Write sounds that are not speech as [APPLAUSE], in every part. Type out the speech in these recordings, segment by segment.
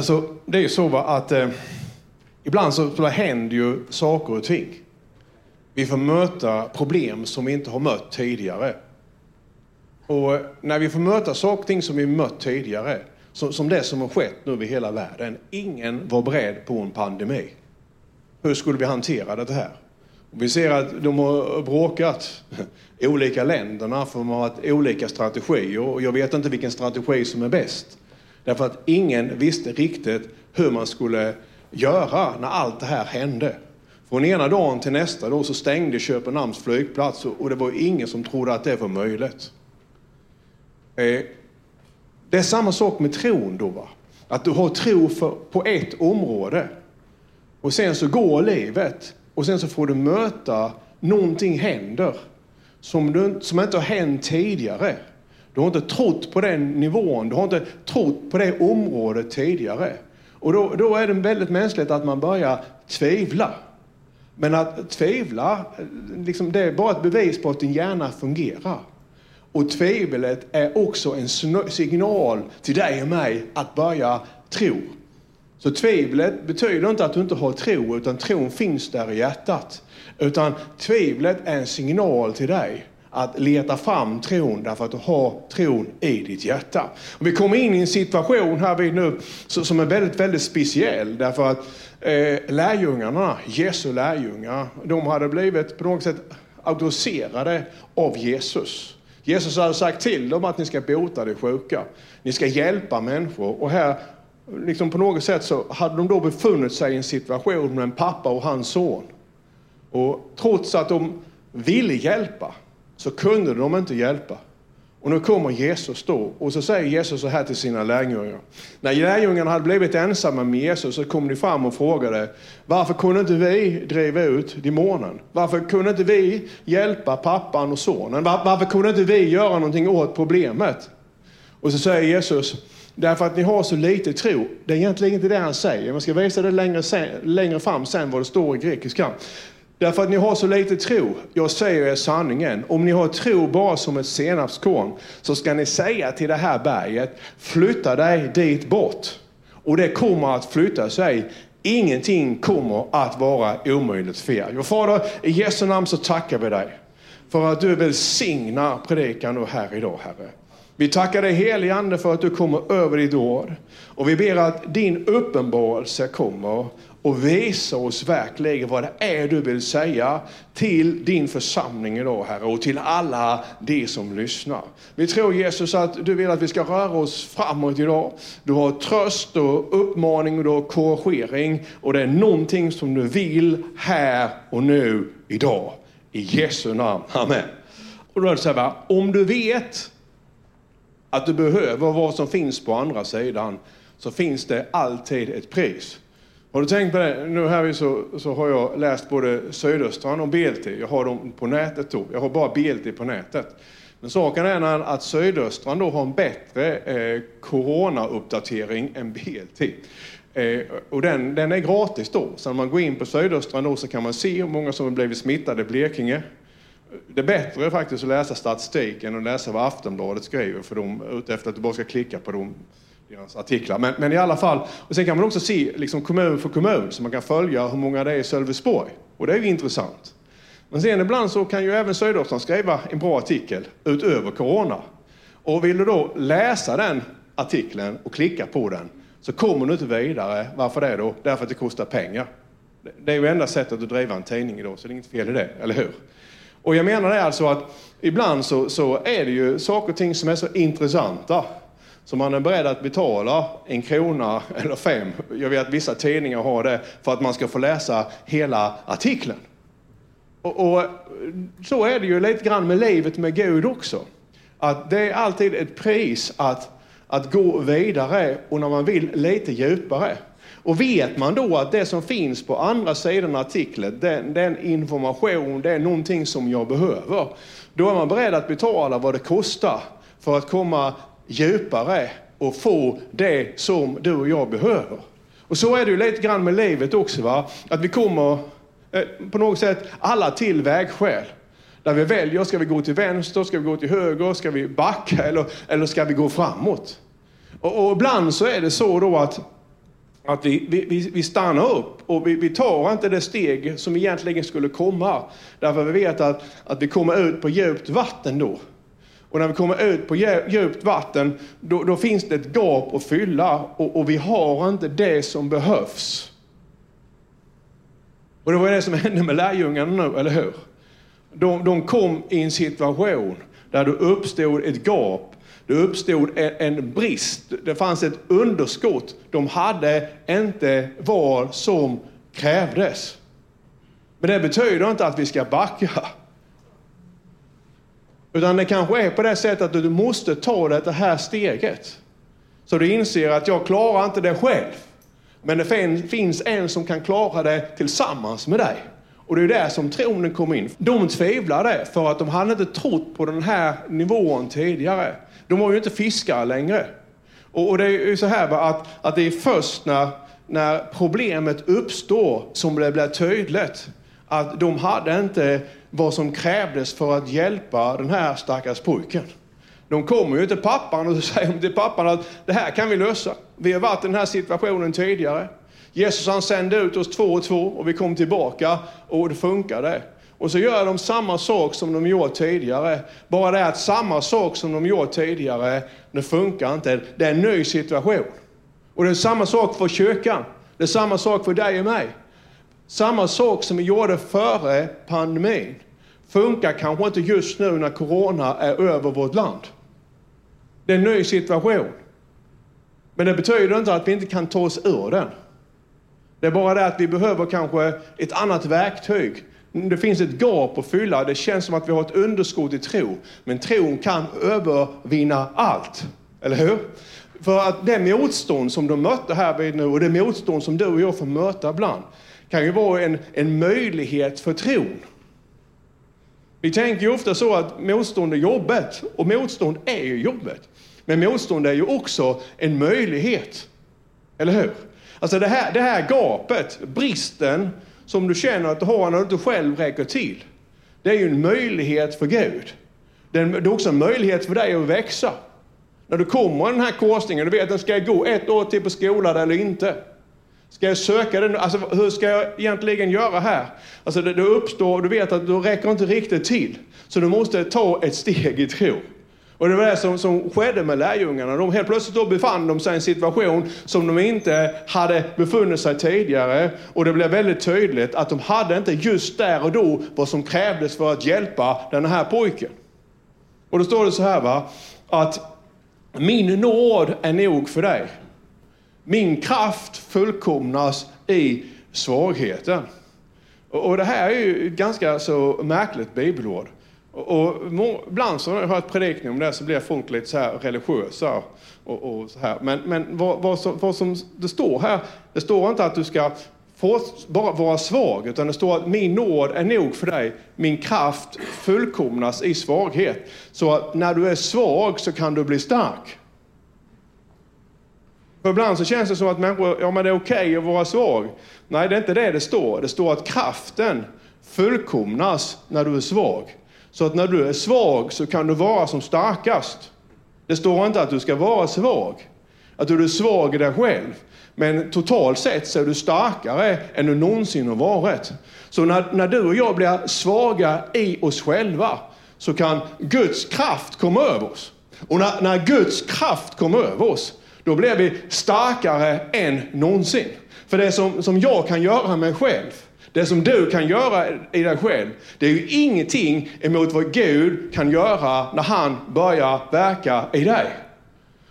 Alltså, det är ju så va, att eh, ibland så, så händer ju saker och ting. Vi får möta problem som vi inte har mött tidigare. Och eh, när vi får möta saker och ting som vi mött tidigare, som, som det som har skett nu över hela världen. Ingen var beredd på en pandemi. Hur skulle vi hantera det här? Och vi ser att de har bråkat, olika länderna, för de har haft olika strategier. Och jag vet inte vilken strategi som är bäst. Därför att ingen visste riktigt hur man skulle göra när allt det här hände. Från ena dagen till nästa då så stängde Köpenhamns flygplats och det var ingen som trodde att det var möjligt. Eh, det är samma sak med tron då. Va? Att du har tro för, på ett område. Och sen så går livet och sen så får du möta, någonting händer som, du, som inte har hänt tidigare. Du har inte trott på den nivån, du har inte trott på det området tidigare. Och då, då är det väldigt mänskligt att man börjar tvivla. Men att tvivla, liksom, det är bara ett bevis på att din hjärna fungerar. Och tvivlet är också en signal till dig och mig att börja tro. Så tvivlet betyder inte att du inte har tro, utan tron finns där i hjärtat. Utan tvivlet är en signal till dig att leta fram tron därför att du har tron i ditt hjärta. Och vi kommer in i en situation här vid nu som är väldigt, väldigt speciell därför att eh, lärjungarna, Jesu lärjungar, de hade blivit på något sätt auktoriserade av Jesus. Jesus hade sagt till dem att ni ska bota de sjuka. Ni ska hjälpa människor. Och här, liksom på något sätt så hade de då befunnit sig i en situation med en pappa och hans son. Och trots att de ville hjälpa så kunde de inte hjälpa. Och nu kommer Jesus då och så säger Jesus så här till sina lärjungar. När lärjungarna hade blivit ensamma med Jesus så kom de fram och frågade varför kunde inte vi driva ut demonen? Varför kunde inte vi hjälpa pappan och sonen? Var, varför kunde inte vi göra någonting åt problemet? Och så säger Jesus Därför att ni har så lite tro. Det är egentligen inte det han säger. Man ska visa det längre, längre fram sen vad det står i grekiskan. Därför att ni har så lite tro. Jag säger er sanningen. Om ni har tro bara som ett senapskorn så ska ni säga till det här berget, flytta dig dit bort. Och det kommer att flytta sig. Ingenting kommer att vara omöjligt för er. Jo, Fader, i Jesu namn så tackar vi dig för att du välsignar predikan här idag, Herre. Vi tackar dig helige Ande för att du kommer över ditt ord. Och vi ber att din uppenbarelse kommer och visa oss verkligen vad det är du vill säga till din församling idag, Herre, och till alla de som lyssnar. Vi tror Jesus att du vill att vi ska röra oss framåt idag. Du har tröst och uppmaning och du har korrigering och det är någonting som du vill här och nu idag. I Jesu namn. Amen. Och då är det så här, om du vet att du behöver vad som finns på andra sidan så finns det alltid ett pris. Har du tänkt på det? Nu här så, så har jag läst både Sydöstran och BLT. Jag har dem på nätet då. Jag har bara BLT på nätet. Men saken är att Sydöstran då har en bättre eh, coronauppdatering än BLT. Eh, och den, den är gratis då. Så när man går in på Sydöstran då så kan man se hur många som har blivit smittade i Blekinge. Det är bättre faktiskt att läsa statistik än att läsa vad Aftonbladet skriver för de är ute efter att du bara ska klicka på dem deras artiklar. Men, men, i alla fall, och sen kan man också se liksom kommun för kommun så man kan följa hur många det är i Sölvesborg. Och det är ju intressant. Men sen ibland så kan ju även Sydöstran skriva en bra artikel utöver corona. Och vill du då läsa den artikeln och klicka på den så kommer du inte vidare. Varför det då? Därför att det kostar pengar. Det är ju enda sättet att driva en tidning idag, så det är inget fel i det, eller hur? Och jag menar det alltså att ibland så, så är det ju saker och ting som är så intressanta så man är beredd att betala en krona eller fem, jag vet att vissa tidningar har det, för att man ska få läsa hela artikeln. Och, och så är det ju lite grann med livet med Gud också. Att det är alltid ett pris att, att gå vidare och när man vill lite djupare. Och vet man då att det som finns på andra sidan artikeln, den, den information, det är någonting som jag behöver. Då är man beredd att betala vad det kostar för att komma djupare och få det som du och jag behöver. Och så är det ju lite grann med livet också. Va? Att vi kommer eh, på något sätt alla till vägskäl. Där vi väljer, ska vi gå till vänster, ska vi gå till höger, ska vi backa eller, eller ska vi gå framåt? Och, och ibland så är det så då att att vi, vi, vi stannar upp och vi, vi tar inte det steg som egentligen skulle komma. Därför vi vet att, att vi kommer ut på djupt vatten då. Och när vi kommer ut på djupt vatten, då, då finns det ett gap att fylla och, och, vi har inte det som behövs. Och det var det som hände med lärjungarna nu, eller hur? De, de kom i en situation där det uppstod ett gap det uppstod en brist, det fanns ett underskott. De hade inte vad som krävdes. Men det betyder inte att vi ska backa. Utan det kanske är på det sättet att du måste ta det här steget. Så du inser att jag klarar inte det själv. Men det finns en som kan klara det tillsammans med dig. Och det är där som tronen kom in. De tvivlade för att de hade inte trott på den här nivån tidigare. De var ju inte fiskare längre. Och, det är ju så här att, att det är först när, när problemet uppstår som det blir tydligt att de hade inte vad som krävdes för att hjälpa den här stackars pojken. De kommer ju till pappan och säger till pappan att det här kan vi lösa. Vi har varit i den här situationen tidigare. Jesus han sände ut oss två och två och vi kom tillbaka och det funkade. Och så gör de samma sak som de gjort tidigare. Bara det att samma sak som de gjort tidigare, det funkar inte. Det är en ny situation. Och det är samma sak för kyrkan. Det är samma sak för dig och mig. Samma sak som vi gjorde före pandemin funkar kanske inte just nu när corona är över vårt land. Det är en ny situation. Men det betyder inte att vi inte kan ta oss ur den. Det är bara det att vi behöver kanske ett annat verktyg. Det finns ett gap att fylla. Det känns som att vi har ett underskott i tro. Men tron kan övervinna allt. Eller hur? För att det motstånd som de mötte här vid nu och det motstånd som du och jag får möta ibland kan ju vara en, en möjlighet för tron. Vi tänker ju ofta så att motstånd är jobbet och motstånd är ju jobbet. Men motstånd är ju också en möjlighet. Eller hur? Alltså det här, det här gapet, bristen som du känner att du har när du inte själv räcker till. Det är ju en möjlighet för Gud. Det är också en möjlighet för dig att växa. När du kommer i den här korsningen, du vet att ska jag gå ett år till på skolan eller inte? Ska jag söka den? Alltså, hur ska jag egentligen göra här? Alltså, det, det uppstår, du vet att du räcker inte riktigt till. Så du måste ta ett steg i tro. Och det var det som, som skedde med lärjungarna. De helt plötsligt då befann de sig i en situation som de inte hade befunnit sig tidigare. Och det blev väldigt tydligt att de hade inte just där och då vad som krävdes för att hjälpa den här pojken. Och då står det så här va, att min nåd är nog för dig. Min kraft fullkomnas i svagheten. Och det här är ju ett ganska så märkligt bibelord. Och, ibland så har jag hört predikningar om det så blir folk lite så här religiösa. Och, och så här. Men, men vad, vad, som, vad som det står här, det står inte att du ska få, bara vara svag, utan det står att min nåd är nog för dig. Min kraft fullkomnas i svaghet. Så att när du är svag så kan du bli stark. För ibland så känns det som att människor, ja men det är okej okay att vara svag. Nej, det är inte det det står. Det står att kraften fullkomnas när du är svag. Så att när du är svag så kan du vara som starkast. Det står inte att du ska vara svag, att du är svag i dig själv. Men totalt sett så är du starkare än du någonsin har varit. Så när, när du och jag blir svaga i oss själva så kan Guds kraft komma över oss. Och när, när Guds kraft kommer över oss, då blir vi starkare än någonsin. För det som, som jag kan göra mig själv, det som du kan göra i dig själv, det är ju ingenting emot vad Gud kan göra när han börjar verka i dig.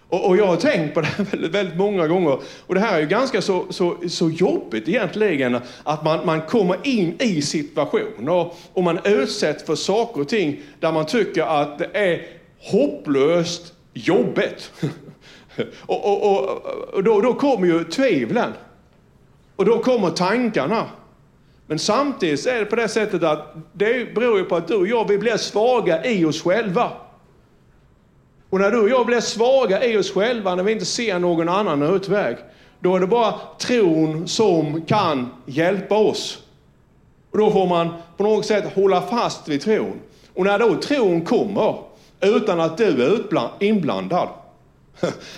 Och, och jag har tänkt på det här [LAUGHS] väldigt, väldigt, många gånger. Och det här är ju ganska så, så, så jobbigt egentligen, att man, man kommer in i situationer och man utsätts för saker och ting där man tycker att det är hopplöst jobbigt. [LAUGHS] och, och, och, och då, då kommer ju tvivlen. Och då kommer tankarna. Men samtidigt är det på det sättet att det beror ju på att du och jag, vi blir svaga i oss själva. Och när du och jag blir svaga i oss själva, när vi inte ser någon annan utväg, då är det bara tron som kan hjälpa oss. Och då får man på något sätt hålla fast vid tron. Och när då tron kommer, utan att du är inblandad,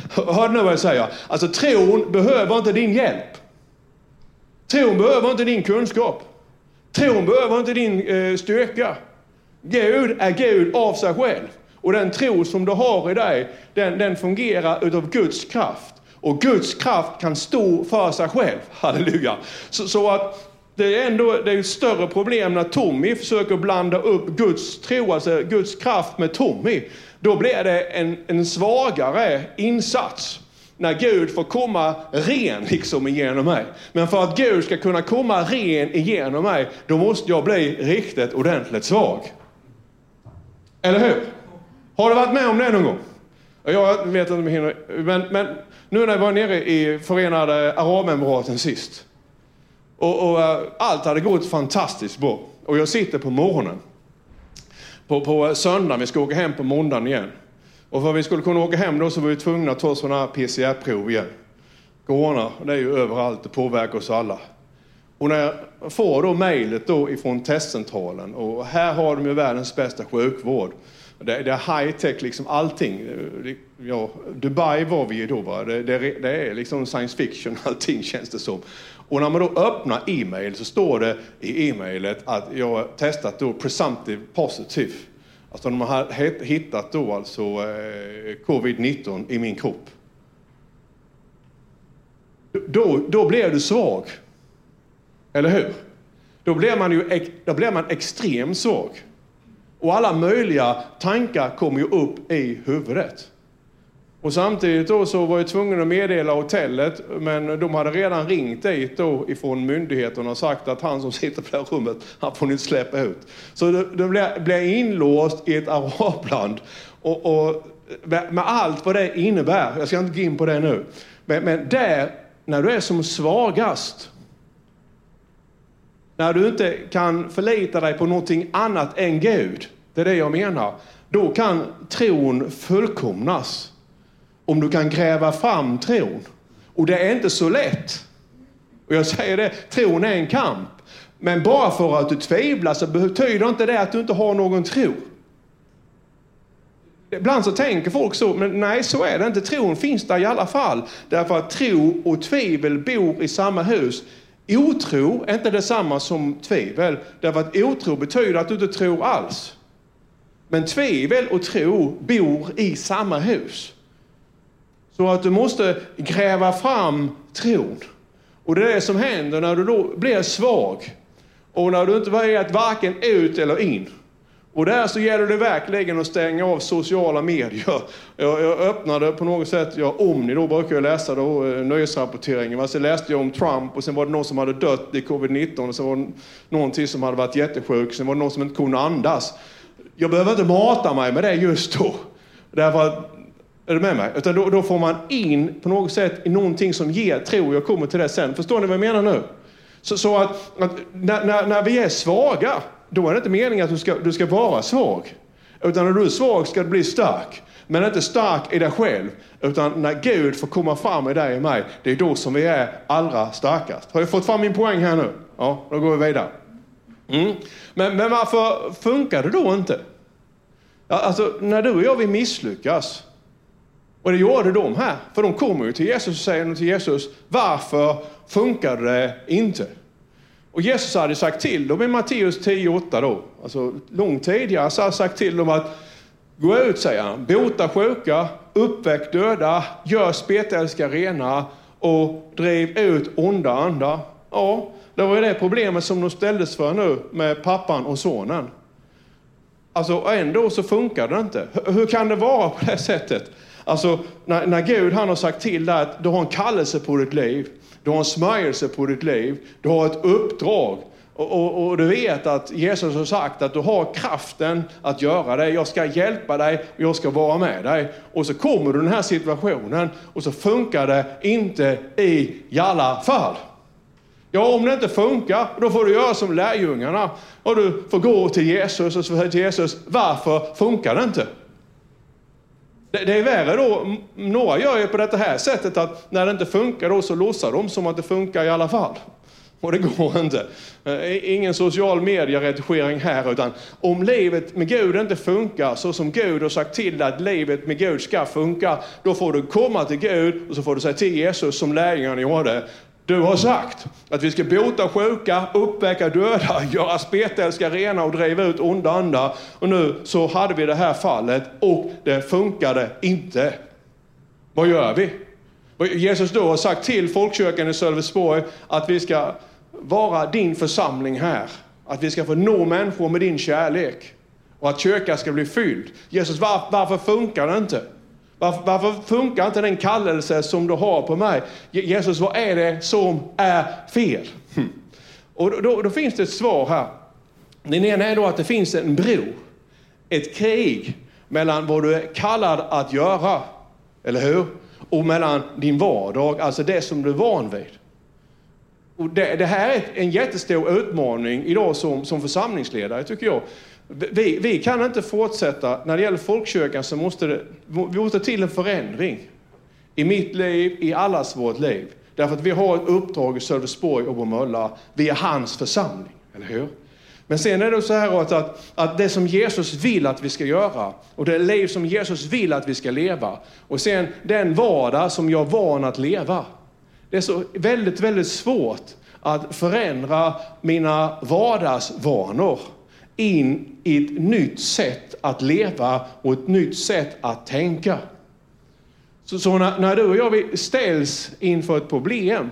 Hör nu vad jag säger? Alltså tron behöver inte din hjälp. Tron behöver inte din kunskap. Tron behöver inte din eh, styrka. Gud är Gud av sig själv. Och den tro som du har i dig, den, den fungerar utav Guds kraft. Och Guds kraft kan stå för sig själv. [LAUGHS] Halleluja. Så, så att det är ändå det är ett större problem när Tommy försöker blanda upp Guds tro, alltså Guds kraft med Tommy. Då blir det en, en svagare insats när Gud får komma ren liksom igenom mig. Men för att Gud ska kunna komma ren igenom mig, då måste jag bli riktigt ordentligt svag. Eller hur? Har du varit med om det någon gång? Jag vet inte om jag hinner, men, men nu när jag var nere i Förenade Arabemiraten sist. Och, och eh, allt hade gått fantastiskt bra. Och jag sitter på morgonen. På, på söndagen, vi ska åka hem på måndagen igen. Och för att vi skulle kunna åka hem då så var vi tvungna att ta sådana här PCR-prov igen. Corona, det är ju överallt, det påverkar oss alla. Och när jag får då mejlet då ifrån testcentralen och här har de ju världens bästa sjukvård. Det, det är high tech, liksom allting. Ja, Dubai var vi ju då, va? Det, det, det, är liksom science fiction, [LAUGHS] allting känns det som. Och när man då öppnar e-mail så står det i e-mailet att jag har testat då presumptive positive. Alltså de har hittat då alltså eh, covid-19 i min kropp. Då, då blir du svag. Eller hur? Då blir man ju då blir man extremt svag. Och alla möjliga tankar kommer ju upp i huvudet. Och samtidigt då så var jag tvungen att meddela hotellet, men de hade redan ringt dit då ifrån myndigheterna och sagt att han som sitter på det här rummet, han får ni inte släppa ut. Så de blev inlåst i ett arabland. Och, och, med allt vad det innebär, jag ska inte gå in på det nu. Men, men där, när du är som svagast, när du inte kan förlita dig på någonting annat än Gud, det är det jag menar, då kan tron fullkomnas. Om du kan gräva fram tron. Och det är inte så lätt. Och jag säger det, tron är en kamp. Men bara för att du tvivlar så betyder inte det att du inte har någon tro. Ibland så tänker folk så, men nej så är det inte. Tron finns där i alla fall. Därför att tro och tvivel bor i samma hus. Otro är inte detsamma som tvivel. Därför att otro betyder att du inte tror alls. Men tvivel och tro bor i samma hus. Så att du måste gräva fram tron. Och det är det som händer när du då blir svag. Och när du inte vet varken ut eller in. Och där så gäller det verkligen att stänga av sociala medier. Jag, jag öppnade på något sätt, jag Omni då brukar jag läsa då, eh, nyhetsrapporteringen. nöjesrapporteringen. Så läste jag om Trump och sen var det någon som hade dött i covid-19 och sen var det någon till som hade varit jättesjuk. Sen var det någon som inte kunde andas. Jag behöver inte mata mig med det just då. Därför att, är du med mig? Utan då, då får man in på något sätt i någonting som ger tro. Jag kommer till det sen. Förstår ni vad jag menar nu? Så, så att, att när, när, när vi är svaga, då är det inte meningen att du ska, du ska vara svag. Utan när du är svag ska du bli stark. Men inte stark i dig själv, utan när Gud får komma fram i dig och mig, det är då som vi är allra starkast. Har jag fått fram min poäng här nu? Ja, då går vi vidare. Mm. Men, men varför funkar det då inte? Alltså, när du och jag vi misslyckas, och det gjorde de här, för de kommer ju till Jesus och säger till Jesus, varför funkar det inte? Och Jesus hade sagt till dem i Matteus 10.8 då, alltså långt tidigare, så hade sagt till dem att gå ut, säger han, bota sjuka, uppväck döda, gör spetälska rena och driv ut onda andar. Ja, det var ju det problemet som de ställdes för nu med pappan och sonen. Alltså ändå så funkar det inte. Hur kan det vara på det sättet? Alltså när, när Gud han har sagt till dig att du har en kallelse på ditt liv, du har en smörjelse på ditt liv, du har ett uppdrag. Och, och, och, du vet att Jesus har sagt att du har kraften att göra det. Jag ska hjälpa dig och jag ska vara med dig. Och så kommer du i den här situationen och så funkar det inte i alla fall. Ja, om det inte funkar, då får du göra som lärjungarna. Och du får gå till Jesus och säga till Jesus, varför funkar det inte? Det, det är värre då, några gör ju på det här sättet att när det inte funkar då så låtsar de som att det funkar i alla fall. Och det går inte. Eh, ingen social media-redigering här, utan om livet med Gud inte funkar så som Gud har sagt till att livet med Gud ska funka, då får du komma till Gud och så får du säga till Jesus som lärjungarna gjorde. Du har sagt att vi ska bota sjuka, uppväcka döda, [LAUGHS] göra spetälska rena och driva ut onda andar. Och nu så hade vi det här fallet och det funkade inte. Vad gör vi? Jesus då har sagt till folkkyrkan i Sölvesborg att vi ska vara din församling här. Att vi ska få nå människor med din kärlek. Och att kyrkan ska bli fylld. Jesus, var, varför funkar det inte? Varför, varför, funkar inte den kallelse som du har på mig? Jesus, vad är det som är fel? Hm. Och då, då, finns det ett svar här. Den ena är då att det finns en bro, ett krig mellan vad du är kallad att göra, eller hur? Och mellan din vardag, alltså det som du är van vid. Och det, det här är en jättestor utmaning idag som, som församlingsledare, tycker jag. Vi, vi, kan inte fortsätta, när det gäller folkkyrkan så måste det vi måste till en förändring. I mitt liv, i allas vårt liv. Därför att vi har ett uppdrag i Sölvesborg och Bromölla. Vi är hans församling, eller hur? Men sen är det så här att, att, att det som Jesus vill att vi ska göra och det liv som Jesus vill att vi ska leva och sen den vardag som jag är van att leva. Det är så väldigt, väldigt svårt att förändra mina vardagsvanor in i ett nytt sätt att leva och ett nytt sätt att tänka. Så, så när, när, du och jag ställs inför ett problem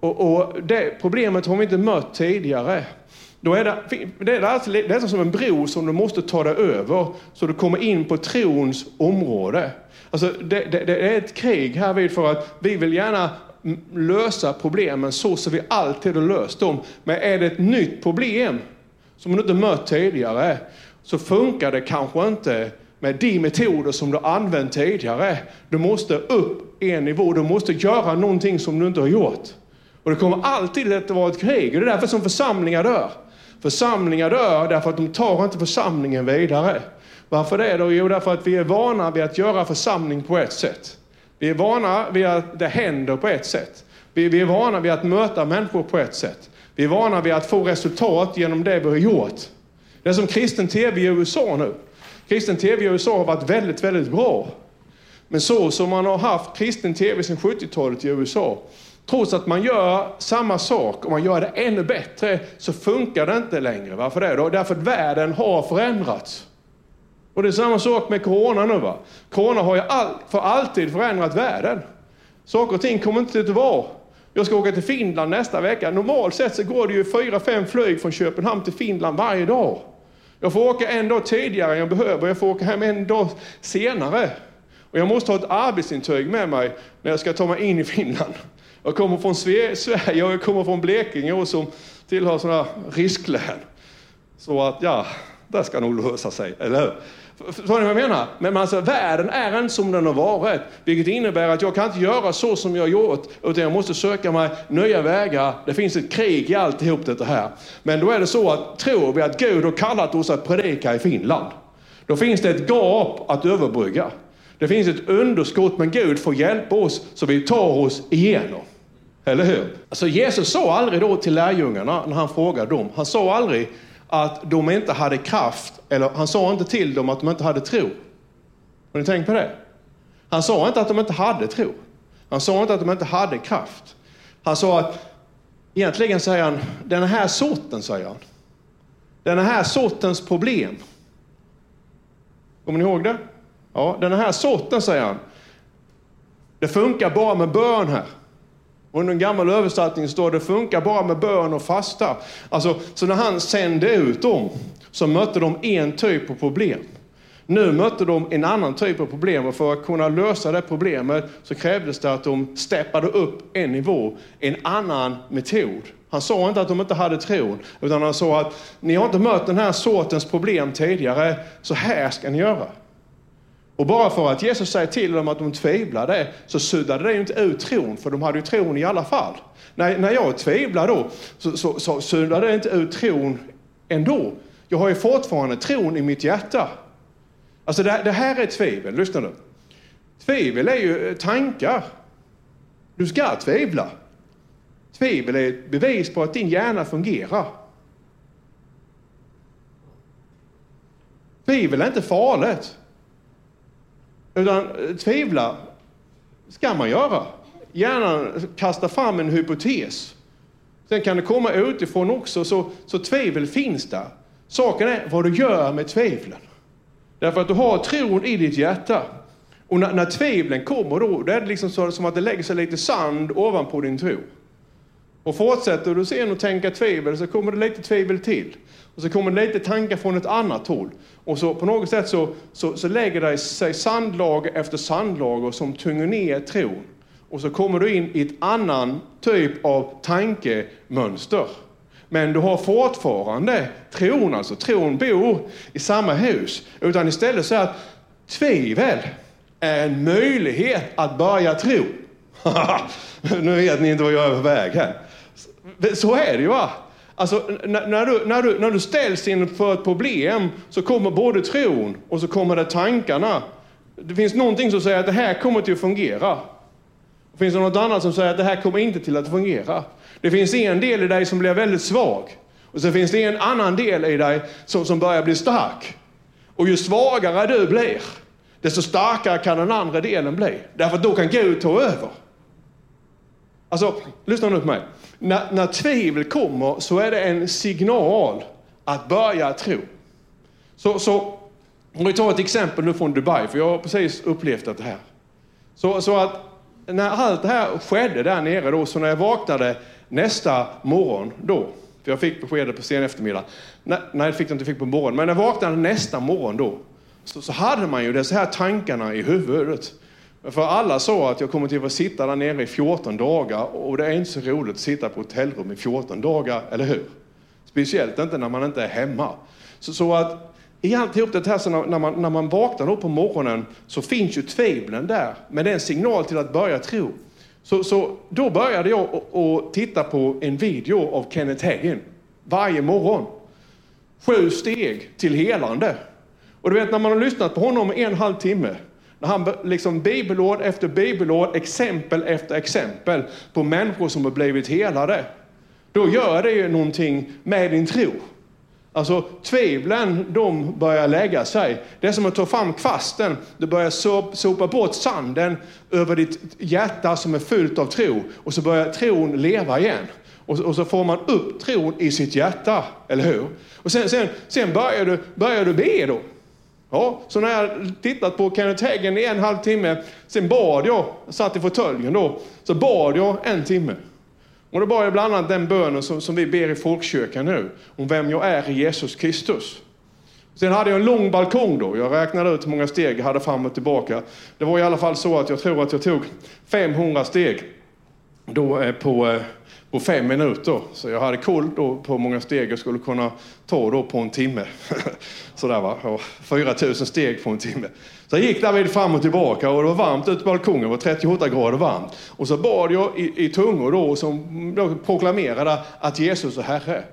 och, och det problemet har vi inte mött tidigare. Då är det, det, är alltså, det är som en bro som du måste ta dig över så du kommer in på trons område. Alltså det, det, det är ett krig här vid för att vi vill gärna lösa problemen så som vi alltid har löst dem. Men är det ett nytt problem som du inte mött tidigare så funkar det kanske inte med de metoder som du använt tidigare. Du måste upp en nivå, du måste göra någonting som du inte har gjort. Och det kommer alltid att vara ett krig. Och det är därför som församlingar dör. Församlingar dör därför att de tar inte församlingen vidare. Varför det då? Jo, därför att vi är vana vid att göra församling på ett sätt. Vi är vana vid att det händer på ett sätt. Vi, är vana vid att möta människor på ett sätt. Vi är vana vid att få resultat genom det vi har gjort. Det är som kristen tv i USA nu. Kristen tv i USA har varit väldigt, väldigt bra. Men så som man har haft kristen tv sedan 70-talet i USA, trots att man gör samma sak och man gör det ännu bättre, så funkar det inte längre. Varför det då? Därför att världen har förändrats. Och det är samma sak med corona nu. Va? Corona har ju all, för alltid förändrat världen. Saker och ting kommer inte att vara. Jag ska åka till Finland nästa vecka. Normalt sett så går det ju fyra, fem flyg från Köpenhamn till Finland varje dag. Jag får åka en dag tidigare än jag behöver. Jag får åka hem en dag senare. Och jag måste ha ett arbetsintyg med mig när jag ska ta mig in i Finland. Jag kommer från Sverige och jag kommer från Blekinge och som tillhör sådana risklän. Så att ja, det ska nog lösa sig, eller hur? Förstår ni vad jag menar? Men alltså, världen är inte som den har varit. Vilket innebär att jag kan inte göra så som jag har gjort, utan jag måste söka mig nya vägar. Det finns ett krig i alltihop det här. Men då är det så att tror vi att Gud har kallat oss att predika i Finland, då finns det ett gap att överbrygga. Det finns ett underskott, men Gud får hjälpa oss så vi tar oss igenom. Eller hur? Alltså Jesus sa aldrig då till lärjungarna när han frågade dem, han sa aldrig att de inte hade kraft, eller han sa inte till dem att de inte hade tro. Har ni tänkt på det? Han sa inte att de inte hade tro. Han sa inte att de inte hade kraft. Han sa att, egentligen säger han, den här sorten, säger han. Den här sortens problem. Kommer ni ihåg det? Ja, den här sorten, säger han. Det funkar bara med bön här. Och under en gammal översättning står det funkar bara med bön och fasta. Alltså, så när han sände ut dem så mötte de en typ av problem. Nu mötte de en annan typ av problem och för att kunna lösa det problemet så krävdes det att de steppade upp en nivå, en annan metod. Han sa inte att de inte hade tron, utan han sa att ni har inte mött den här sortens problem tidigare, så här ska ni göra. Och bara för att Jesus säger till dem att de tvivlade så suddade det ju inte ut tron, för de hade ju tron i alla fall. När, när jag tvivlar då så, så, så suddade det inte ut tron ändå. Jag har ju fortfarande tron i mitt hjärta. Alltså det, det här är tvivel, lyssna nu. Tvivel är ju eh, tankar. Du ska tvivla. Tvivel är ett bevis på att din hjärna fungerar. Tvivel är inte farligt. Utan eh, tvivla ska man göra. Gärna kasta fram en hypotes. Sen kan det komma utifrån också, så, så tvivel finns där. Saken är vad du gör med tvivlen. Därför att du har tron i ditt hjärta. Och när, när tvivlen kommer då, då är det liksom så, som att det lägger sig lite sand ovanpå din tro. Och fortsätter du sen att tänka tvivel så kommer det lite tvivel till. Och så kommer det lite tankar från ett annat håll. Och så på något sätt så, så, så lägger det sig sandlager efter sandlager som tynger ner tron. Och så kommer du in i ett annan typ av tankemönster. Men du har fortfarande tron, alltså tron bor i samma hus. Utan istället så är att tvivel är en möjlighet att börja tro. [LAUGHS] nu vet ni inte vad jag är på väg här. Så är det ju va? Alltså, när, du, när, du, när du ställs inför ett problem så kommer både tron och så kommer det tankarna. Det finns någonting som säger att det här kommer till att fungera. Det finns något annat som säger att det här kommer inte till att fungera. Det finns en del i dig som blir väldigt svag. Och så finns det en annan del i dig som, som börjar bli stark. Och ju svagare du blir, desto starkare kan den andra delen bli. Därför att då kan Gud ta över. Alltså, lyssna nu på mig. När, när tvivel kommer så är det en signal att börja tro. Så, så om vi tar ett exempel nu från Dubai, för jag har precis upplevt det här. Så, så att när allt det här skedde där nere då, så när jag vaknade nästa morgon då, för jag fick beskedet på sen eftermiddag, nej, nej det fick jag inte fick på morgonen, men när jag vaknade nästa morgon då, så, så hade man ju dessa här tankarna i huvudet. För alla sa att jag kommer till att sitta där nere i 14 dagar och det är inte så roligt att sitta på hotellrum i 14 dagar, eller hur? Speciellt inte när man inte är hemma. Så, så att i alltihop det här, så när, man, när man vaknar upp på morgonen så finns ju tvivlen där, men det är en signal till att börja tro. Så, så då började jag att titta på en video av Kenneth Hagin varje morgon. Sju steg till helande. Och du vet när man har lyssnat på honom i en halv timme, när han liksom bibelord efter bibelord, exempel efter exempel på människor som har blivit helade. Då gör det ju någonting med din tro. Alltså tvivlen, de börjar lägga sig. Det är som att ta fram kvasten. Du börjar sopa bort sanden över ditt hjärta som är fyllt av tro. Och så börjar tron leva igen. Och, och så får man upp tron i sitt hjärta, eller hur? Och sen, sen, sen börjar, du, börjar du be då. Ja, så när jag tittat på Kenneth Hagen i en halvtimme, sen bad jag, satt i fåtöljen då, så bad jag en timme. Och då bad jag bland annat den bönen som, som vi ber i folkkyrkan nu, om vem jag är i Jesus Kristus. Sen hade jag en lång balkong då. Jag räknade ut hur många steg jag hade fram och tillbaka. Det var i alla fall så att jag tror att jag tog 500 steg då eh, på, eh, på fem minuter. Så jag hade koll då på hur många steg jag skulle kunna ta då på en timme. [LAUGHS] Sådär va, 4000 steg på en timme. Så jag gick David fram och tillbaka och det var varmt ute på balkongen, det var 38 grader varmt. Och så bad jag i, i tungor då som då proklamerade att Jesus är Herre.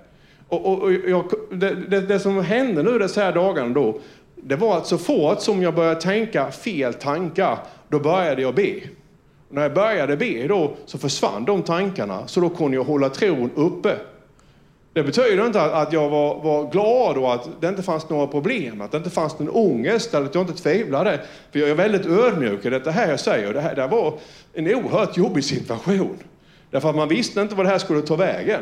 Och, och, och jag, det, det, det, som hände nu dessa här dagarna då, det var att så fort som jag började tänka fel tankar, då började jag be. När jag började be då så försvann de tankarna, så då kunde jag hålla tron uppe. Det betyder inte att jag var, var, glad och att det inte fanns några problem, att det inte fanns någon ångest eller att jag inte tvivlade. För jag är väldigt ödmjuk i det här jag säger. Det här det var en oerhört jobbig situation. Därför att man visste inte vad det här skulle ta vägen.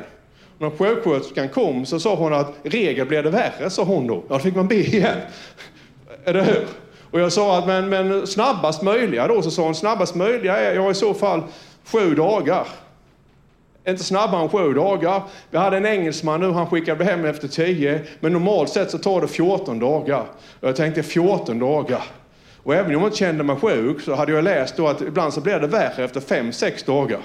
När sjuksköterskan kom så sa hon att regel blev det värre, sa hon då. Ja, då fick man be igen. Eller hur? Och jag sa att men, men snabbast möjliga då, så sa hon snabbast möjliga är jag i så fall sju dagar. Inte snabbare än sju dagar. Vi hade en engelsman nu, han skickade hem efter tio. Men normalt sett så tar det 14 dagar. Och jag tänkte 14 dagar. Och även om jag inte kände mig sjuk så hade jag läst då att ibland så blir det värre efter fem, sex dagar.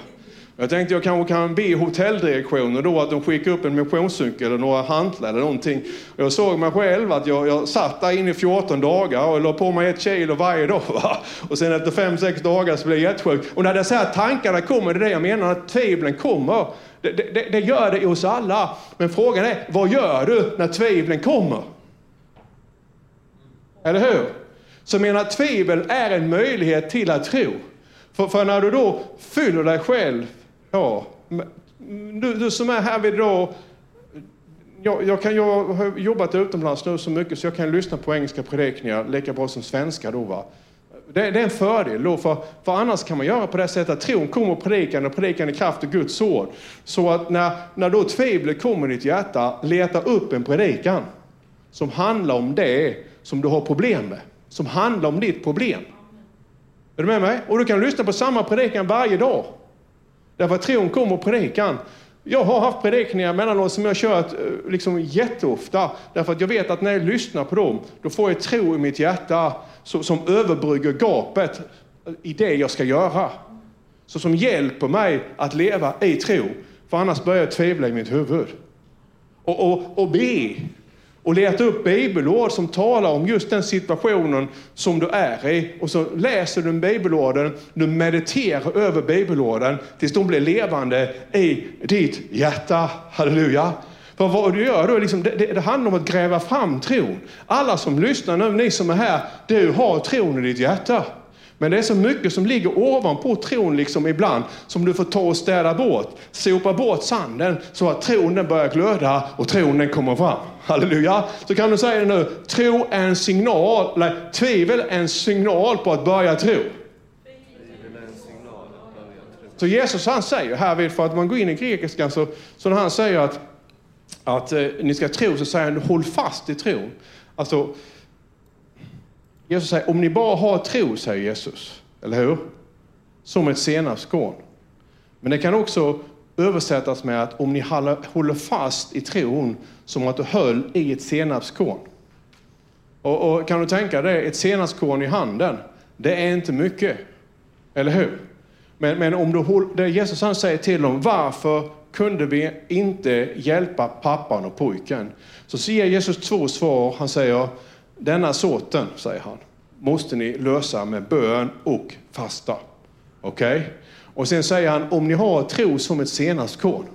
Jag tänkte jag kanske kan be hotelldirektionen då att de skickar upp en motionscykel eller några hantlar eller någonting. Jag såg mig själv att jag, jag satt där inne i 14 dagar och la på mig ett kilo varje dag. Va? Och sen efter 5-6 dagar så blev jag jättesjuk. Och när dessa här tankarna kommer, det är det jag menar, att tvivlen kommer. Det, det, det gör det hos alla. Men frågan är, vad gör du när tvivlen kommer? Eller hur? Så jag menar, tvivel är en möjlighet till att tro. För, för när du då fyller dig själv ja, Du, du som är här idag, jag, jag, kan, jag har jobbat utomlands nu så mycket så jag kan lyssna på engelska predikningar lika bra som svenska. Då, va? Det, det är en fördel då, för, för annars kan man göra på det sättet att tron kommer predikan och predikan i kraft av Guds ord. Så att när, när då tvivlet kommer i ditt hjärta, leta upp en predikan som handlar om det som du har problem med. Som handlar om ditt problem. Är du med mig? Och du kan lyssna på samma predikan varje dag. Därför att tron kommer och predikan. Jag har haft predikningar mellanåt som jag kört eh, liksom jätteofta. Därför att jag vet att när jag lyssnar på dem, då får jag tro i mitt hjärta som, som överbrygger gapet i det jag ska göra. Så som hjälper mig att leva i tro. För annars börjar jag tvivla i mitt huvud. Och, och, och be och leta upp bibelord som talar om just den situationen som du är i. Och så läser du bibelorden, du mediterar över bibelorden tills de blir levande i ditt hjärta. Halleluja! För vad du gör då, är liksom, det, det, det, handlar om att gräva fram tron. Alla som lyssnar nu, ni som är här, du har tron i ditt hjärta. Men det är så mycket som ligger ovanpå tron liksom ibland som du får ta och städa bort. Sopa bort sanden så att tron den börjar glöda och tron den kommer fram. Halleluja! Så kan du säga det nu, tro är en signal, eller tvivel är en signal på att börja tro. Så Jesus han säger här, för att man går in i grekiskan, så, så när han säger att, att eh, ni ska tro, så säger han håll fast i tron. Alltså, Jesus säger, om ni bara har tro, säger Jesus, eller hur? Som ett senapskorn. Men det kan också översättas med att om ni håller fast i tron som att du höll i ett senapskorn. Och, och kan du tänka dig ett senapskorn i handen? Det är inte mycket, eller hur? Men, men om du håller, det Jesus han säger till dem, varför kunde vi inte hjälpa pappan och pojken? Så ser Jesus två svar. Han säger, denna sorten, säger han, måste ni lösa med bön och fasta. Okej? Okay? Och sen säger han, om ni har tro som ett senapskorn.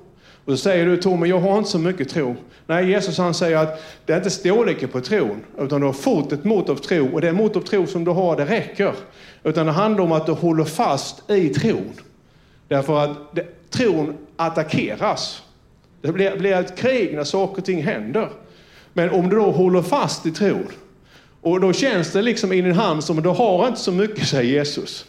Och så säger du Tommy, jag har inte så mycket tro. Nej, Jesus han säger att det är inte storleken på tron, utan du har fått ett mått av tro. Och det mått av tro som du har, det räcker. Utan det handlar om att du håller fast i tron. Därför att det, tron attackeras. Det blir, blir ett krig när saker och ting händer. Men om du då håller fast i tron, och då känns det liksom i din hand som att du har inte så mycket, säger Jesus.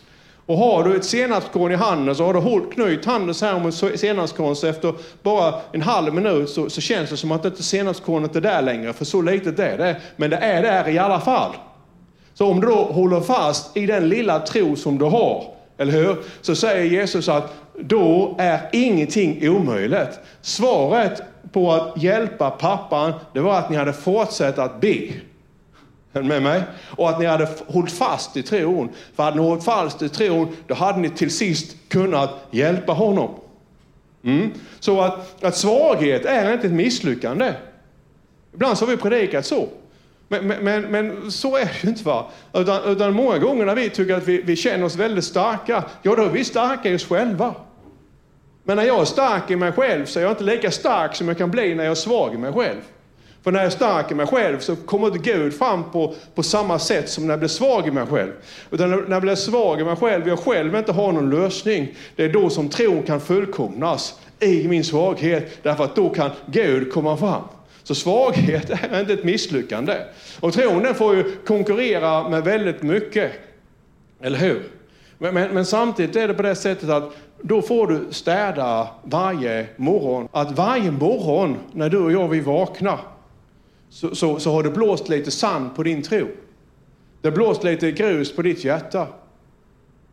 Och har du ett senapskorn i handen så har du hållit knytt handen så här mot senapskorn så efter bara en halv minut så, så känns det som att inte senapskornet är där längre, för så litet är det. Men det är där i alla fall. Så om du då håller fast i den lilla tro som du har, eller hur? Så säger Jesus att då är ingenting omöjligt. Svaret på att hjälpa pappan, det var att ni hade fortsatt att be med mig? Och att ni hade hållit fast i tron. För hade ni hållit fast i tron, då hade ni till sist kunnat hjälpa honom. Mm. Så att, att svaghet är inte ett misslyckande. Ibland så har vi predikat så. Men, men, men, så är det ju inte. Va? Utan, utan många gånger när vi tycker att vi, vi känner oss väldigt starka, ja då är vi starka i oss själva. Men när jag är stark i mig själv så är jag inte lika stark som jag kan bli när jag är svag i mig själv. För när jag är stark i mig själv så kommer inte Gud fram på, på samma sätt som när jag blir svag i mig själv. Utan när jag blir svag i mig själv, jag själv inte har någon lösning, det är då som tron kan fullkomnas i min svaghet. Därför att då kan Gud komma fram. Så svaghet är inte ett misslyckande. Och tron den får ju konkurrera med väldigt mycket. Eller hur? Men, men, men, samtidigt är det på det sättet att då får du städa varje morgon. Att varje morgon när du och jag vi vaknar så, så, så har det blåst lite sand på din tro. Det har blåst lite grus på ditt hjärta.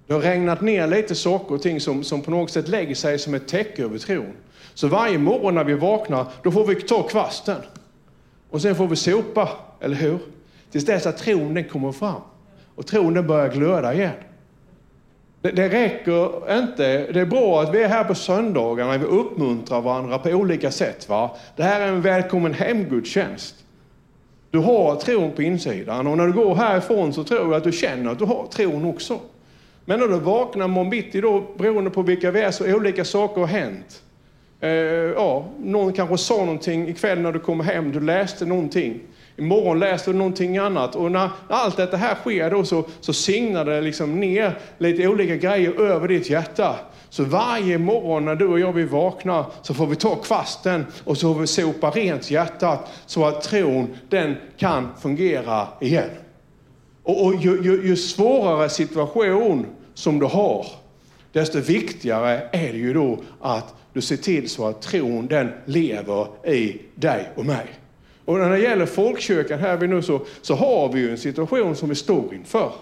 Det har regnat ner lite saker och ting som, som på något sätt lägger sig som ett täcke över tron. Så varje morgon när vi vaknar, då får vi ta kvasten. Och sen får vi sopa, eller hur? Tills dess att tron den kommer fram. Och tron den börjar glöda igen. Det, det räcker inte. Det är bra att vi är här på söndagarna, vi uppmuntrar varandra på olika sätt. Va? Det här är en välkommen hemgudstjänst. Du har tron på insidan och när du går härifrån så tror jag att du känner att du har tron också. Men när du vaknar morgon bitti då, beroende på vilka vi är, så olika saker har hänt. Eh, ja, någon kanske sa någonting ikväll när du kom hem, du läste någonting. Imorgon läser du någonting annat. Och när allt detta här sker då så, så signar det liksom ner lite olika grejer över ditt hjärta. Så varje morgon när du och jag vill vakna så får vi ta kvasten och så får vi sopa rent hjärtat så att tron den kan fungera igen. Och, och ju, ju, ju svårare situation som du har, desto viktigare är det ju då att du ser till så att tron den lever i dig och mig. Och när det gäller folkkyrkan här vi nu så, så har vi ju en situation som vi står inför.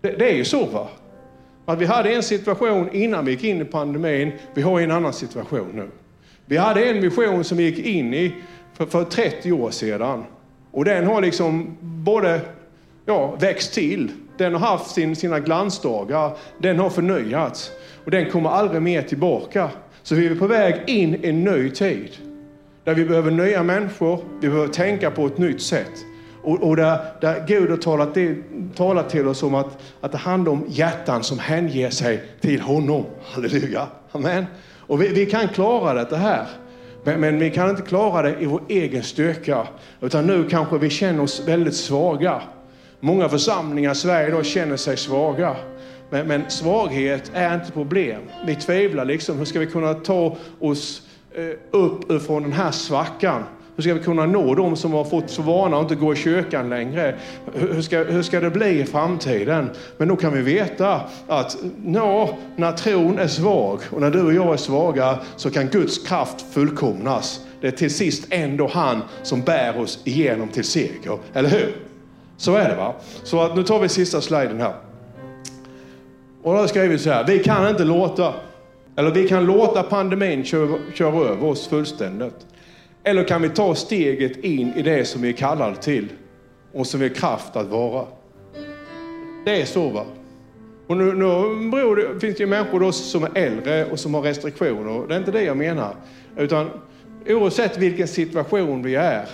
Det, det är ju så va? Att vi hade en situation innan vi gick in i pandemin, vi har en annan situation nu. Vi hade en vision som vi gick in i för, för 30 år sedan. Och den har liksom både ja, växt till, den har haft sin, sina glansdagar, den har förnyats och den kommer aldrig mer tillbaka. Så vi är på väg in i en ny tid. Där vi behöver nya människor, vi behöver tänka på ett nytt sätt. Och, och där, där Gud har talat, talat till oss om att, att det handlar om hjärtan som hänger sig till honom. Halleluja. Amen. Och vi, vi kan klara det här. Men, men, vi kan inte klara det i vår egen styrka. Utan nu kanske vi känner oss väldigt svaga. Många församlingar i Sverige idag känner sig svaga. Men, men, svaghet är inte problem. Vi tvivlar liksom, hur ska vi kunna ta oss Eh, upp från den här svackan? Hur ska vi kunna nå dem som har fått för vana att inte gå i kyrkan längre? Hur ska, hur ska det bli i framtiden? Men då kan vi veta att ja, när tron är svag och när du och jag är svaga så kan Guds kraft fullkomnas. Det är till sist ändå han som bär oss igenom till seger, eller hur? Så är det va? Så att, nu tar vi sista sliden här. Och då har jag skrivit så här, vi kan inte låta, eller vi kan låta pandemin köra, köra över oss fullständigt. Eller kan vi ta steget in i det som vi är kallade till och som vi har kraft att vara? Det är så va? Och nu, nu beror det, finns det ju människor då som är äldre och som har restriktioner. Det är inte det jag menar. Utan oavsett vilken situation vi är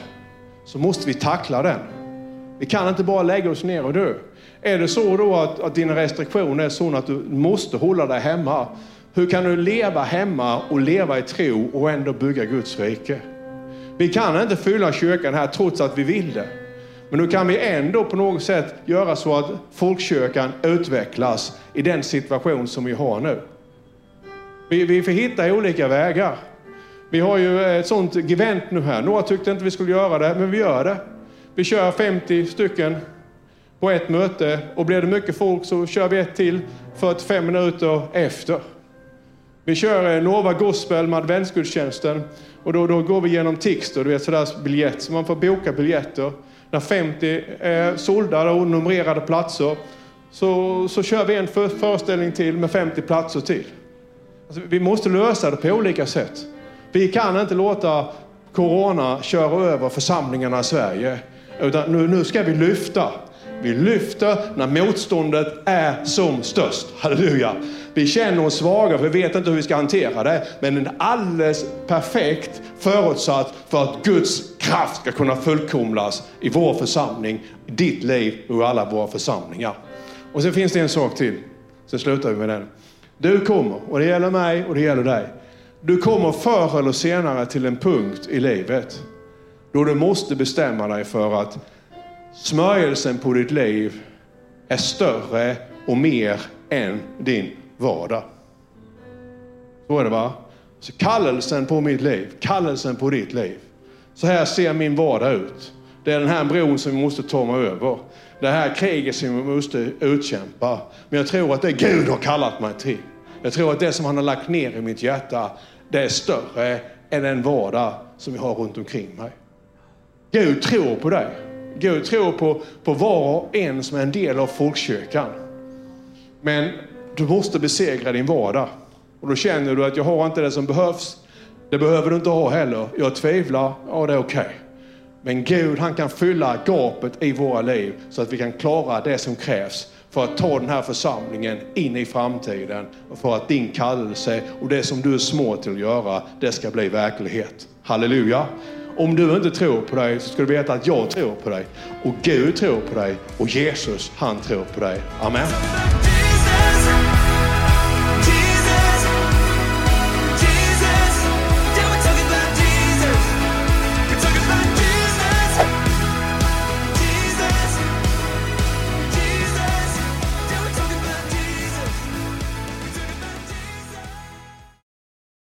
så måste vi tackla den. Vi kan inte bara lägga oss ner och dö. Är det så då att, att dina restriktioner är sådana att du måste hålla dig hemma, hur kan du leva hemma och leva i tro och ändå bygga Guds rike? Vi kan inte fylla kyrkan här trots att vi vill det. Men nu kan vi ändå på något sätt göra så att folkkyrkan utvecklas i den situation som vi har nu. Vi, vi får hitta olika vägar. Vi har ju ett sånt event nu här. Några tyckte inte vi skulle göra det, men vi gör det. Vi kör 50 stycken på ett möte och blir det mycket folk så kör vi ett till 45 minuter efter. Vi kör eh, Nova Gospel med adventsgudstjänsten och då, då går vi genom Tixter, du vet sådär biljett, så man får boka biljetter. När 50 är sålda och numrerade platser så, så kör vi en för, föreställning till med 50 platser till. Alltså, vi måste lösa det på olika sätt. Vi kan inte låta Corona köra över församlingarna i Sverige. Utan nu, nu ska vi lyfta. Vi lyfter när motståndet är som störst. Halleluja. Vi känner oss svaga för vi vet inte hur vi ska hantera det. Men den är alldeles perfekt förutsatt för att Guds kraft ska kunna fullkomlas i vår församling, i ditt liv och i alla våra församlingar. Och sen finns det en sak till. Sen slutar vi med den. Du kommer, och det gäller mig och det gäller dig. Du kommer förr eller senare till en punkt i livet då du måste bestämma dig för att smörjelsen på ditt liv är större och mer än din vardag. Så är det va? Så kallelsen på mitt liv, kallelsen på ditt liv. Så här ser min vardag ut. Det är den här bron som vi måste ta mig över. Det här kriget som vi måste utkämpa. Men jag tror att det Gud har kallat mig till. Jag tror att det som han har lagt ner i mitt hjärta, det är större än den vardag som vi har runt omkring mig. Gud tror på dig. Gud tror på, på var och en som är en del av folkkyrkan. Men du måste besegra din vardag. Och då känner du att jag har inte det som behövs. Det behöver du inte ha heller. Jag tvivlar. Ja, det är okej. Okay. Men Gud, han kan fylla gapet i våra liv så att vi kan klara det som krävs för att ta den här församlingen in i framtiden och för att din kallelse och det som du är små till att göra, det ska bli verklighet. Halleluja! Om du inte tror på dig så ska du veta att jag tror på dig och Gud tror på dig och Jesus han tror på dig. Amen.